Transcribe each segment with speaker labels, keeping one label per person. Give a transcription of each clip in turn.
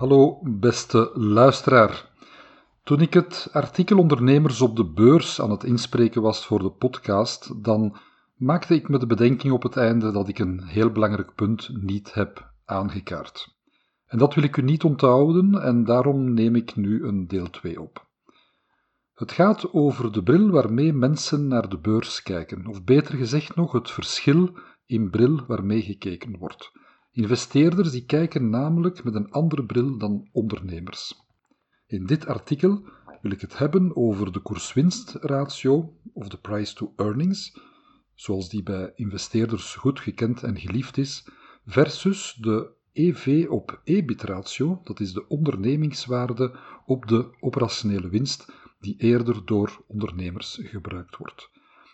Speaker 1: Hallo beste luisteraar. Toen ik het artikel Ondernemers op de beurs aan het inspreken was voor de podcast, dan maakte ik me de bedenking op het einde dat ik een heel belangrijk punt niet heb aangekaart. En dat wil ik u niet onthouden en daarom neem ik nu een deel 2 op. Het gaat over de bril waarmee mensen naar de beurs kijken, of beter gezegd nog het verschil in bril waarmee gekeken wordt. Investeerders die kijken namelijk met een andere bril dan ondernemers. In dit artikel wil ik het hebben over de koers-winstratio of de price to earnings, zoals die bij investeerders goed gekend en geliefd is, versus de EV op EBIT ratio, dat is de ondernemingswaarde op de operationele winst die eerder door ondernemers gebruikt wordt.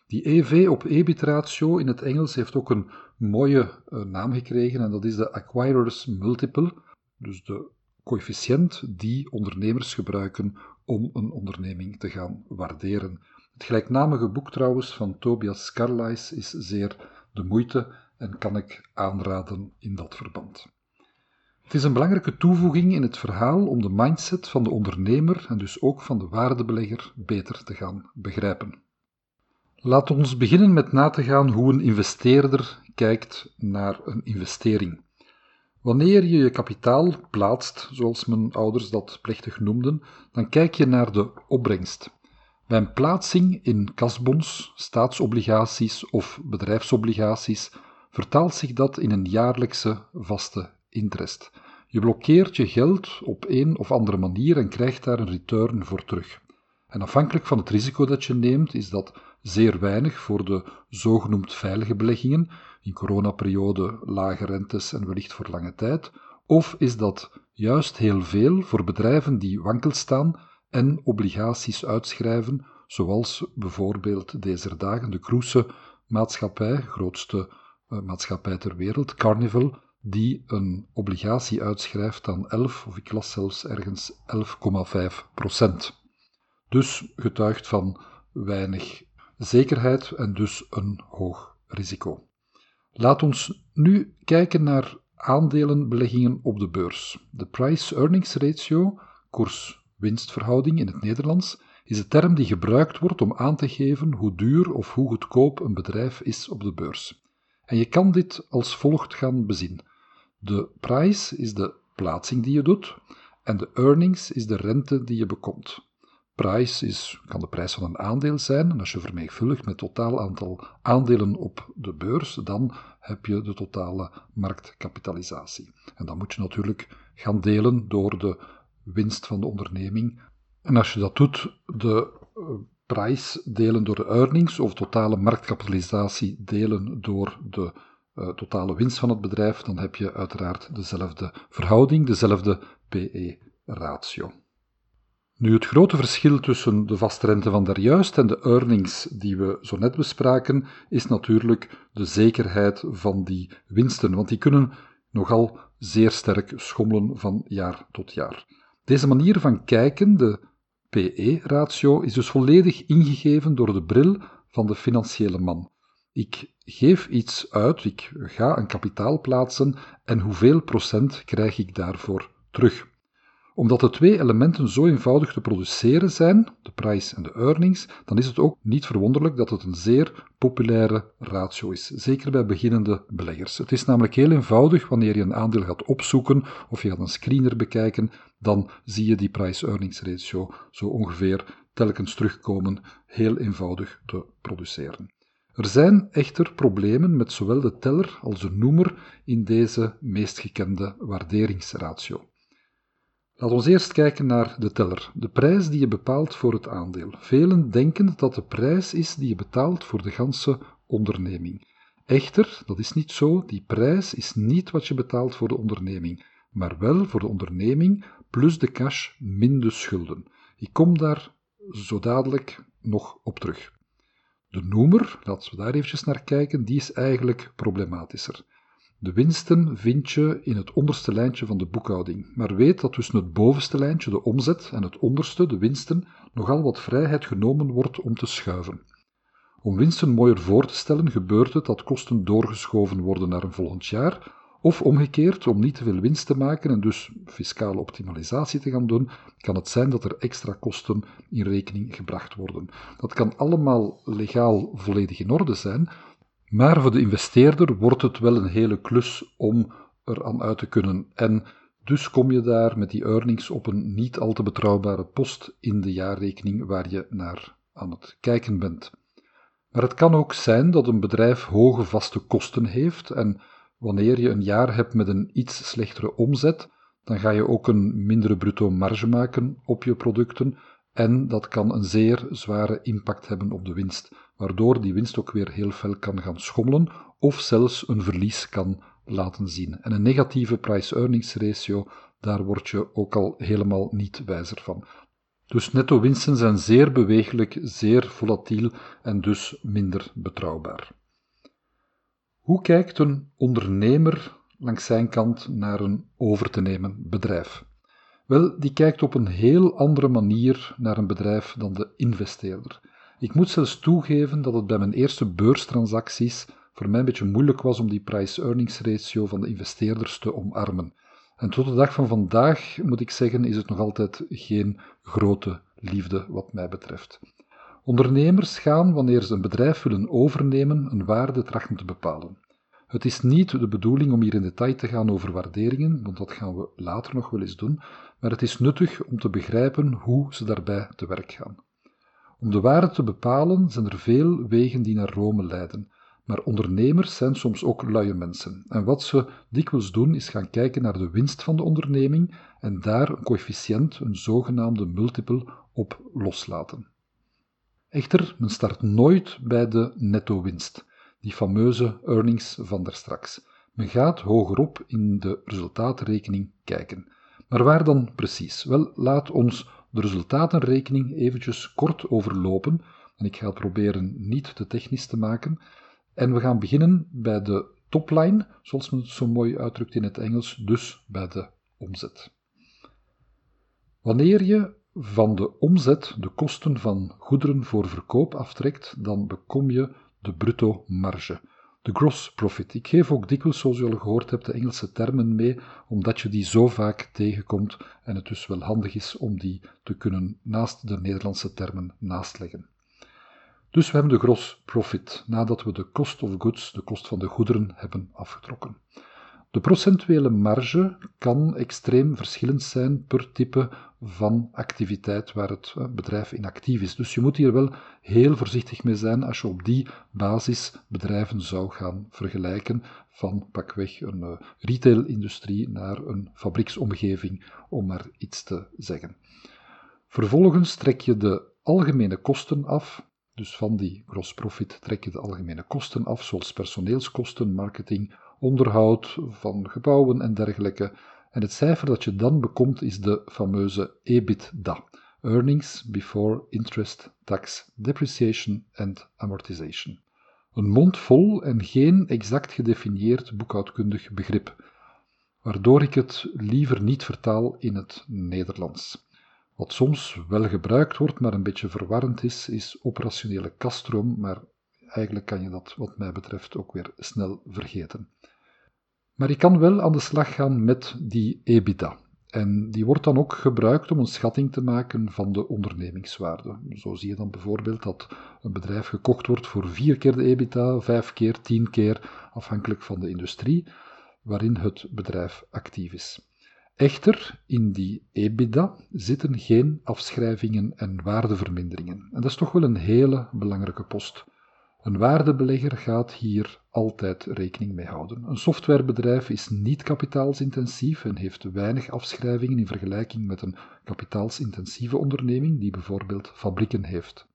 Speaker 1: Die EV op EBIT ratio in het Engels heeft ook een mooie uh, naam gekregen en dat is de acquirers multiple, dus de coëfficiënt die ondernemers gebruiken om een onderneming te gaan waarderen. Het gelijknamige boek trouwens van Tobias Carlisle is zeer de moeite en kan ik aanraden in dat verband. Het is een belangrijke toevoeging in het verhaal om de mindset van de ondernemer en dus ook van de waardebelegger beter te gaan begrijpen. Laat ons beginnen met na te gaan hoe een investeerder kijkt naar een investering. Wanneer je je kapitaal plaatst, zoals mijn ouders dat plechtig noemden, dan kijk je naar de opbrengst. Bij een plaatsing in kasbons, staatsobligaties of bedrijfsobligaties vertaalt zich dat in een jaarlijkse vaste interest. Je blokkeert je geld op een of andere manier en krijgt daar een return voor terug. En afhankelijk van het risico dat je neemt, is dat zeer weinig voor de zogenoemd veilige beleggingen, in coronaperiode lage rentes en wellicht voor lange tijd, of is dat juist heel veel voor bedrijven die wankel staan en obligaties uitschrijven, zoals bijvoorbeeld deze dagen de Kroese maatschappij, grootste uh, maatschappij ter wereld, Carnival, die een obligatie uitschrijft aan 11, of ik las zelfs ergens 11,5 procent. Dus getuigt van weinig zekerheid en dus een hoog risico. Laat ons nu kijken naar aandelenbeleggingen op de beurs. De price-earnings ratio, koers-winstverhouding in het Nederlands, is een term die gebruikt wordt om aan te geven hoe duur of hoe goedkoop een bedrijf is op de beurs. En je kan dit als volgt gaan bezien. De price is de plaatsing die je doet en de earnings is de rente die je bekomt. Price is, kan de prijs van een aandeel zijn. En als je vermenigvuldigt met het totaal aantal aandelen op de beurs, dan heb je de totale marktkapitalisatie. En dan moet je natuurlijk gaan delen door de winst van de onderneming. En als je dat doet, de eh, prijs delen door de earnings of totale marktkapitalisatie delen door de uh, totale winst van het bedrijf, dan heb je uiteraard dezelfde verhouding, dezelfde PE-ratio. Nu, het grote verschil tussen de vastrente van daarjuist en de earnings die we zo net bespraken, is natuurlijk de zekerheid van die winsten, want die kunnen nogal zeer sterk schommelen van jaar tot jaar. Deze manier van kijken, de PE-ratio, is dus volledig ingegeven door de bril van de financiële man. Ik geef iets uit, ik ga een kapitaal plaatsen en hoeveel procent krijg ik daarvoor terug? Omdat de twee elementen zo eenvoudig te produceren zijn, de price en de earnings, dan is het ook niet verwonderlijk dat het een zeer populaire ratio is, zeker bij beginnende beleggers. Het is namelijk heel eenvoudig wanneer je een aandeel gaat opzoeken of je gaat een screener bekijken, dan zie je die price-earnings ratio zo ongeveer telkens terugkomen, heel eenvoudig te produceren. Er zijn echter problemen met zowel de teller als de noemer in deze meest gekende waarderingsratio. Laat ons eerst kijken naar de teller, de prijs die je bepaalt voor het aandeel. Velen denken dat de prijs is die je betaalt voor de ganse onderneming. Echter, dat is niet zo. Die prijs is niet wat je betaalt voor de onderneming, maar wel voor de onderneming plus de cash min de schulden. Ik kom daar zo dadelijk nog op terug. De noemer, laten we daar eventjes naar kijken, die is eigenlijk problematischer. De winsten vind je in het onderste lijntje van de boekhouding, maar weet dat tussen het bovenste lijntje, de omzet, en het onderste, de winsten, nogal wat vrijheid genomen wordt om te schuiven. Om winsten mooier voor te stellen, gebeurt het dat kosten doorgeschoven worden naar een volgend jaar, of omgekeerd, om niet te veel winst te maken en dus fiscale optimalisatie te gaan doen, kan het zijn dat er extra kosten in rekening gebracht worden. Dat kan allemaal legaal volledig in orde zijn, maar voor de investeerder wordt het wel een hele klus om er aan uit te kunnen. En dus kom je daar met die earnings op een niet al te betrouwbare post in de jaarrekening waar je naar aan het kijken bent. Maar het kan ook zijn dat een bedrijf hoge vaste kosten heeft en wanneer je een jaar hebt met een iets slechtere omzet, dan ga je ook een mindere bruto marge maken op je producten en dat kan een zeer zware impact hebben op de winst, waardoor die winst ook weer heel fel kan gaan schommelen of zelfs een verlies kan laten zien. En een negatieve price-earnings ratio, daar word je ook al helemaal niet wijzer van. Dus netto-winsten zijn zeer bewegelijk, zeer volatiel en dus minder betrouwbaar. Hoe kijkt een ondernemer langs zijn kant naar een over te nemen bedrijf? Wel, die kijkt op een heel andere manier naar een bedrijf dan de investeerder. Ik moet zelfs toegeven dat het bij mijn eerste beurstransacties voor mij een beetje moeilijk was om die price-earnings ratio van de investeerders te omarmen. En tot de dag van vandaag, moet ik zeggen, is het nog altijd geen grote liefde wat mij betreft. Ondernemers gaan, wanneer ze een bedrijf willen overnemen, een waarde trachten te bepalen. Het is niet de bedoeling om hier in detail te gaan over waarderingen, want dat gaan we later nog wel eens doen, maar het is nuttig om te begrijpen hoe ze daarbij te werk gaan. Om de waarde te bepalen zijn er veel wegen die naar Rome leiden, maar ondernemers zijn soms ook luie mensen. En wat ze dikwijls doen is gaan kijken naar de winst van de onderneming en daar een coëfficiënt, een zogenaamde multiple, op loslaten. Echter, men start nooit bij de netto-winst, die fameuze earnings van daarstraks. Men gaat hogerop in de resultaatrekening kijken. Maar waar dan precies? Wel, laat ons de resultatenrekening eventjes kort overlopen, en ik ga het proberen niet te technisch te maken. En we gaan beginnen bij de topline, zoals men het zo mooi uitdrukt in het Engels, dus bij de omzet. Wanneer je van de omzet de kosten van goederen voor verkoop aftrekt, dan bekom je de bruto marge de gross profit. Ik geef ook dikwijls, zoals u al gehoord hebt, de Engelse termen mee, omdat je die zo vaak tegenkomt en het dus wel handig is om die te kunnen naast de Nederlandse termen naastleggen. Dus we hebben de gross profit, nadat we de cost of goods, de kost van de goederen, hebben afgetrokken. De procentuele marge kan extreem verschillend zijn per type van activiteit waar het eh, bedrijf in actief is. Dus je moet hier wel heel voorzichtig mee zijn als je op die basis bedrijven zou gaan vergelijken van pakweg een uh, retailindustrie naar een fabrieksomgeving, om maar iets te zeggen. Vervolgens trek je de algemene kosten af, dus van die gross profit trek je de algemene kosten af, zoals personeelskosten, marketing, onderhoud van gebouwen en dergelijke. En het cijfer dat je dan bekomt is de fameuze EBITDA, Earnings Before Interest, Tax, Depreciation and Amortization. Een mond vol en geen exact gedefinieerd boekhoudkundig begrip, waardoor ik het liever niet vertaal in het Nederlands. Wat soms wel gebruikt wordt, maar een beetje verwarrend is, is operationele kaststroom, maar eigenlijk kan je dat wat mij betreft ook weer snel vergeten. Maar je kan wel aan de slag gaan met die EBITDA. En die wordt dan ook gebruikt om een schatting te maken van de ondernemingswaarde. Zo zie je dan bijvoorbeeld dat een bedrijf gekocht wordt voor vier keer de EBITDA, vijf keer, tien keer, afhankelijk van de industrie waarin het bedrijf actief is. Echter, in die EBITDA zitten geen afschrijvingen en waardeverminderingen. En dat is toch wel een hele belangrijke post. Een waardebelegger gaat hier altijd rekening mee houden. Een softwarebedrijf is niet kapitaalsintensief en heeft weinig afschrijvingen in vergelijking met een kapitaalsintensieve onderneming die bijvoorbeeld fabrieken heeft.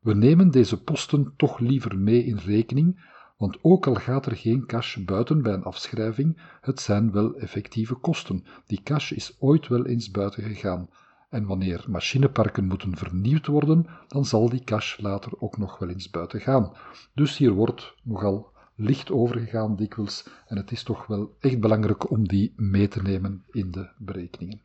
Speaker 1: We nemen deze posten toch liever mee in rekening Want ook al gaat er geen cash buiten bij een afschrijving, het zijn wel effectieve kosten. Die cash is ooit wel eens buiten gegaan. En wanneer machineparken moeten vernieuwd worden, dan zal die cash later ook nog wel eens buiten gaan. Dus hier wordt nogal licht overgegaan dikwijls en het is toch wel echt belangrijk om die mee te nemen in de berekeningen.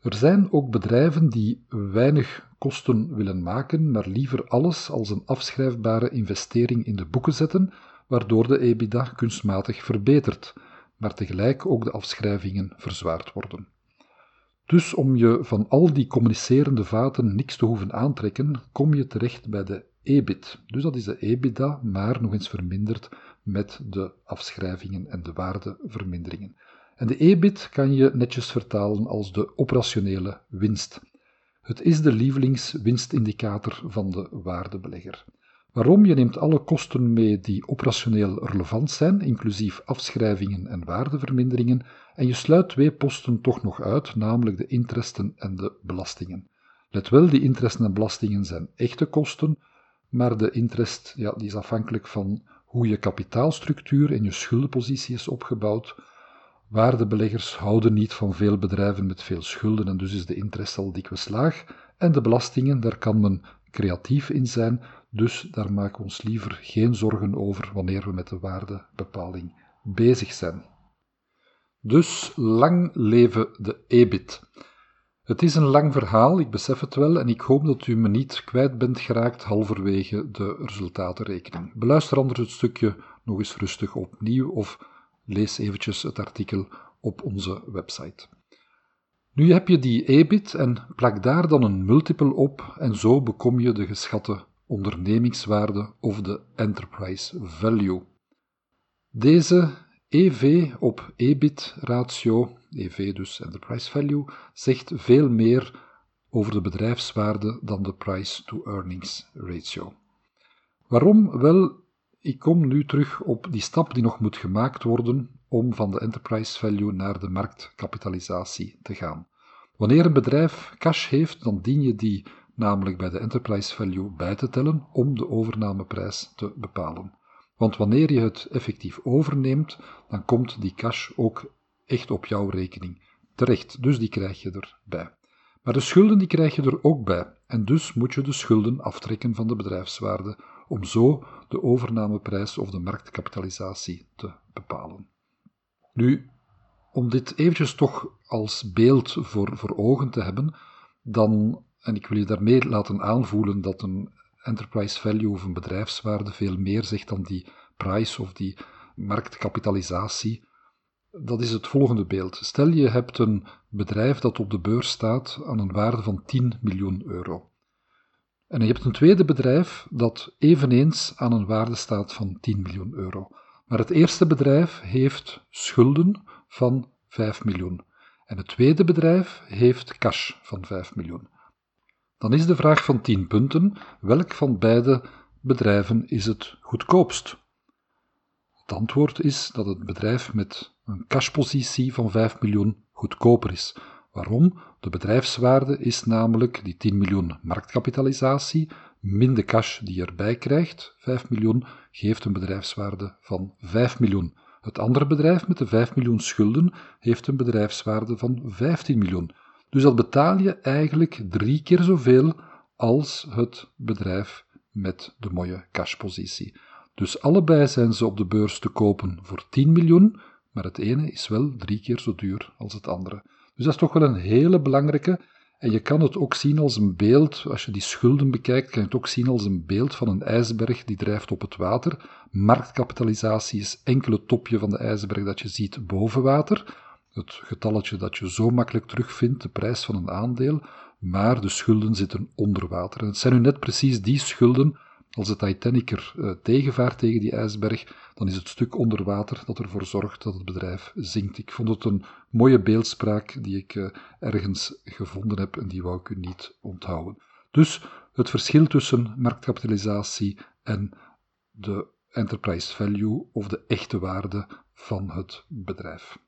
Speaker 1: Er zijn ook bedrijven die weinig kosten willen maken, maar liever alles als een afschrijfbare investering in de boeken zetten, waardoor de EBITDA kunstmatig verbetert, maar tegelijk ook de afschrijvingen verzwaard worden. Dus om je van al die communicerende vaten niks te hoeven aantrekken, kom je terecht bij de EBIT. Dus dat is de EBITDA, maar nog eens verminderd met de afschrijvingen en de waardeverminderingen. En de EBIT kan je netjes vertalen als de operationele winst. Het is de lievelingswinstindicator van de waardebelegger. Waarom? Je neemt alle kosten mee die operationeel relevant zijn, inclusief afschrijvingen en waardeverminderingen, en je sluit twee posten toch nog uit, namelijk de interesten en de belastingen. Let wel, die interesten en belastingen zijn echte kosten, maar de interest ja, die is afhankelijk van hoe je kapitaalstructuur en je schuldenpositie is opgebouwd. Waardebeleggers houden niet van veel bedrijven met veel schulden en dus is de interest al dikwijls laag. En de belastingen, daar kan men creatief in zijn, dus daar maken we ons liever geen zorgen over wanneer we met de waardebepaling bezig zijn. Dus lang leven de EBIT. Het is een lang verhaal, ik besef het wel, en ik hoop dat u me niet kwijt bent geraakt halverwege de resultatenrekening. Beluister anders het stukje nog eens rustig opnieuw of lees eventjes het artikel op onze website. Nu heb je die EBIT en plak daar dan een multiple op en zo bekom je de geschatte ondernemingswaarde of de enterprise value. Deze EV op EBIT ratio, EV dus enterprise value, zegt veel meer over de bedrijfswaarde dan de price to earnings ratio. Waarom? Wel, ik kom nu terug op die stap die nog moet gemaakt worden om van de enterprise value naar de marktkapitalisatie te gaan. Wanneer een bedrijf cash heeft, dan dien je die namelijk bij de enterprise value bij te tellen om de overnameprijs te bepalen. Want wanneer je het effectief overneemt, dan komt die cash ook echt op jouw rekening terecht. Dus die krijg je erbij. Maar de schulden die krijg je er ook bij. En dus moet je de schulden aftrekken van de bedrijfswaarde om zo de overnameprijs of de marktkapitalisatie te bepalen. Nu, om dit eventjes toch als beeld voor, voor ogen te hebben, dan, en ik wil je daarmee laten aanvoelen dat een enterprise value of een bedrijfswaarde veel meer zegt dan die price of die marktkapitalisatie. Dat is het volgende beeld. Stel je hebt een bedrijf dat op de beurs staat aan een waarde van 10 miljoen euro. En je hebt een tweede bedrijf dat eveneens aan een waarde staat van 10 miljoen euro. Maar het eerste bedrijf heeft schulden van 5 miljoen. En het tweede bedrijf heeft cash van 5 miljoen. Dan is de vraag van 10 punten: welk van beide bedrijven is het goedkoopst? Het antwoord is dat het bedrijf met een cashpositie van 5 miljoen goedkoper is. Waarom? De bedrijfswaarde is namelijk die 10 miljoen marktkapitalisatie min de cash die je erbij krijgt, 5 miljoen, geeft een bedrijfswaarde van 5 miljoen. Het andere bedrijf met de 5 miljoen schulden heeft een bedrijfswaarde van 15 miljoen. Dus dat betaal je eigenlijk drie keer zoveel als het bedrijf met de mooie cashpositie. Dus allebei zijn ze op de beurs te kopen voor 10 miljoen, maar het ene is wel drie keer zo duur als het andere. Dus dat is toch wel een hele belangrijke. En je kan het ook zien als een beeld, als je die schulden bekijkt, kan je het ook zien als een beeld van een ijsberg die drijft op het water. Marktkapitalisatie is enkele topje van de ijsberg dat je ziet boven water het getalletje dat je zo makkelijk terugvindt, de prijs van een aandeel, maar de schulden zitten onder water. En het zijn nu net precies die schulden, als de Titanic er uh, tegenvaart tegen die ijsberg, dan is het stuk onder water dat ervoor zorgt dat het bedrijf zinkt. Ik vond het een mooie beeldspraak die ik uh, ergens gevonden heb en die wou ik u niet onthouden. Dus het verschil tussen marktkapitalisatie en de enterprise value of de echte waarde van het bedrijf.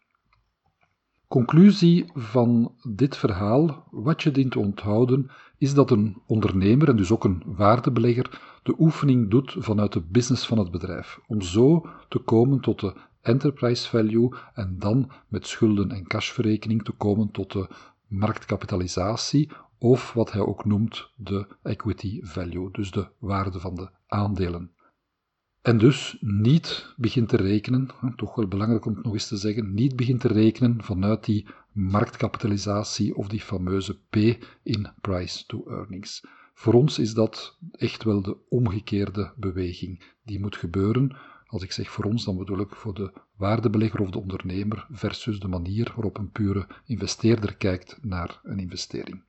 Speaker 1: Conclusie van dit verhaal, wat je dient te onthouden, is dat een ondernemer en dus ook een waardebelegger de oefening doet vanuit de business van het bedrijf, om zo te komen tot de enterprise value en dan met schulden en cashverrekening te komen tot de marktkapitalisatie of wat hij ook noemt de equity value, dus de waarde van de aandelen. En dus niet begint te rekenen, toch wel belangrijk om het nog eens te zeggen, niet begint te rekenen vanuit die marktkapitalisatie of die fameuze P in price to earnings. Voor ons is dat echt wel de omgekeerde beweging die moet gebeuren. Als ik zeg voor ons, dan bedoel ik voor de waardebelegger of de ondernemer versus de manier waarop een pure investeerder kijkt naar een investering.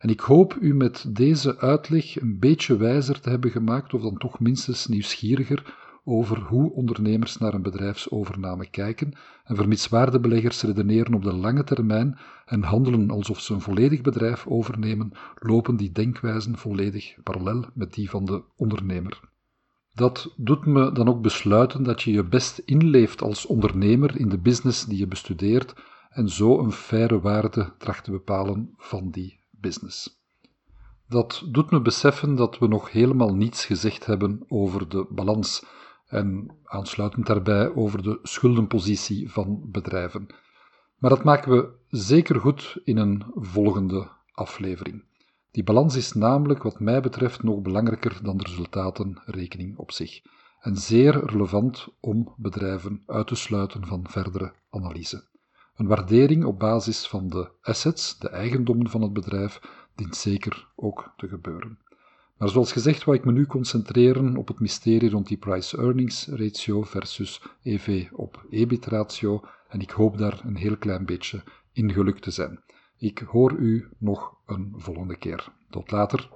Speaker 1: En ik hoop u met deze uitleg een beetje wijzer te hebben gemaakt, of dan toch minstens nieuwsgieriger over hoe ondernemers naar een bedrijfsovername kijken en vermits waardebeleggers redeneren op de lange termijn en handelen alsof ze een volledig bedrijf overnemen, lopen die denkwijzen volledig parallel met die van de ondernemer. Dat doet me dan ook besluiten dat je je best inleeft als ondernemer in de business die je bestudeert en zo een faire waarde tracht te bepalen van die business. Dat doet me beseffen dat we nog helemaal niets gezegd hebben over de balans en aansluitend daarbij over de schuldenpositie van bedrijven. Maar dat maken we zeker goed in een volgende aflevering. Die balans is namelijk, wat mij betreft, nog belangrijker dan de resultatenrekening op zich en zeer relevant om bedrijven uit te sluiten van verdere analyse. Een waardering op basis van de assets, de eigendommen van het bedrijf, dient zeker ook te gebeuren. Maar zoals gezegd wil ik me nu concentreren op het mysterie rond die price-earnings ratio versus EV op EBIT ratio en ik hoop daar een heel klein beetje in gelukt te zijn. Ik hoor u nog een volgende keer. Tot later.